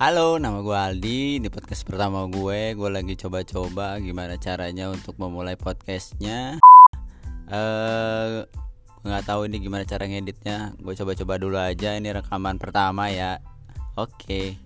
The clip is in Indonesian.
Halo, nama gue Aldi. Di podcast pertama gue, gue lagi coba-coba gimana caranya untuk memulai podcastnya. Eh, nggak tahu ini gimana cara ngeditnya. Gue coba-coba dulu aja. Ini rekaman pertama ya. Oke.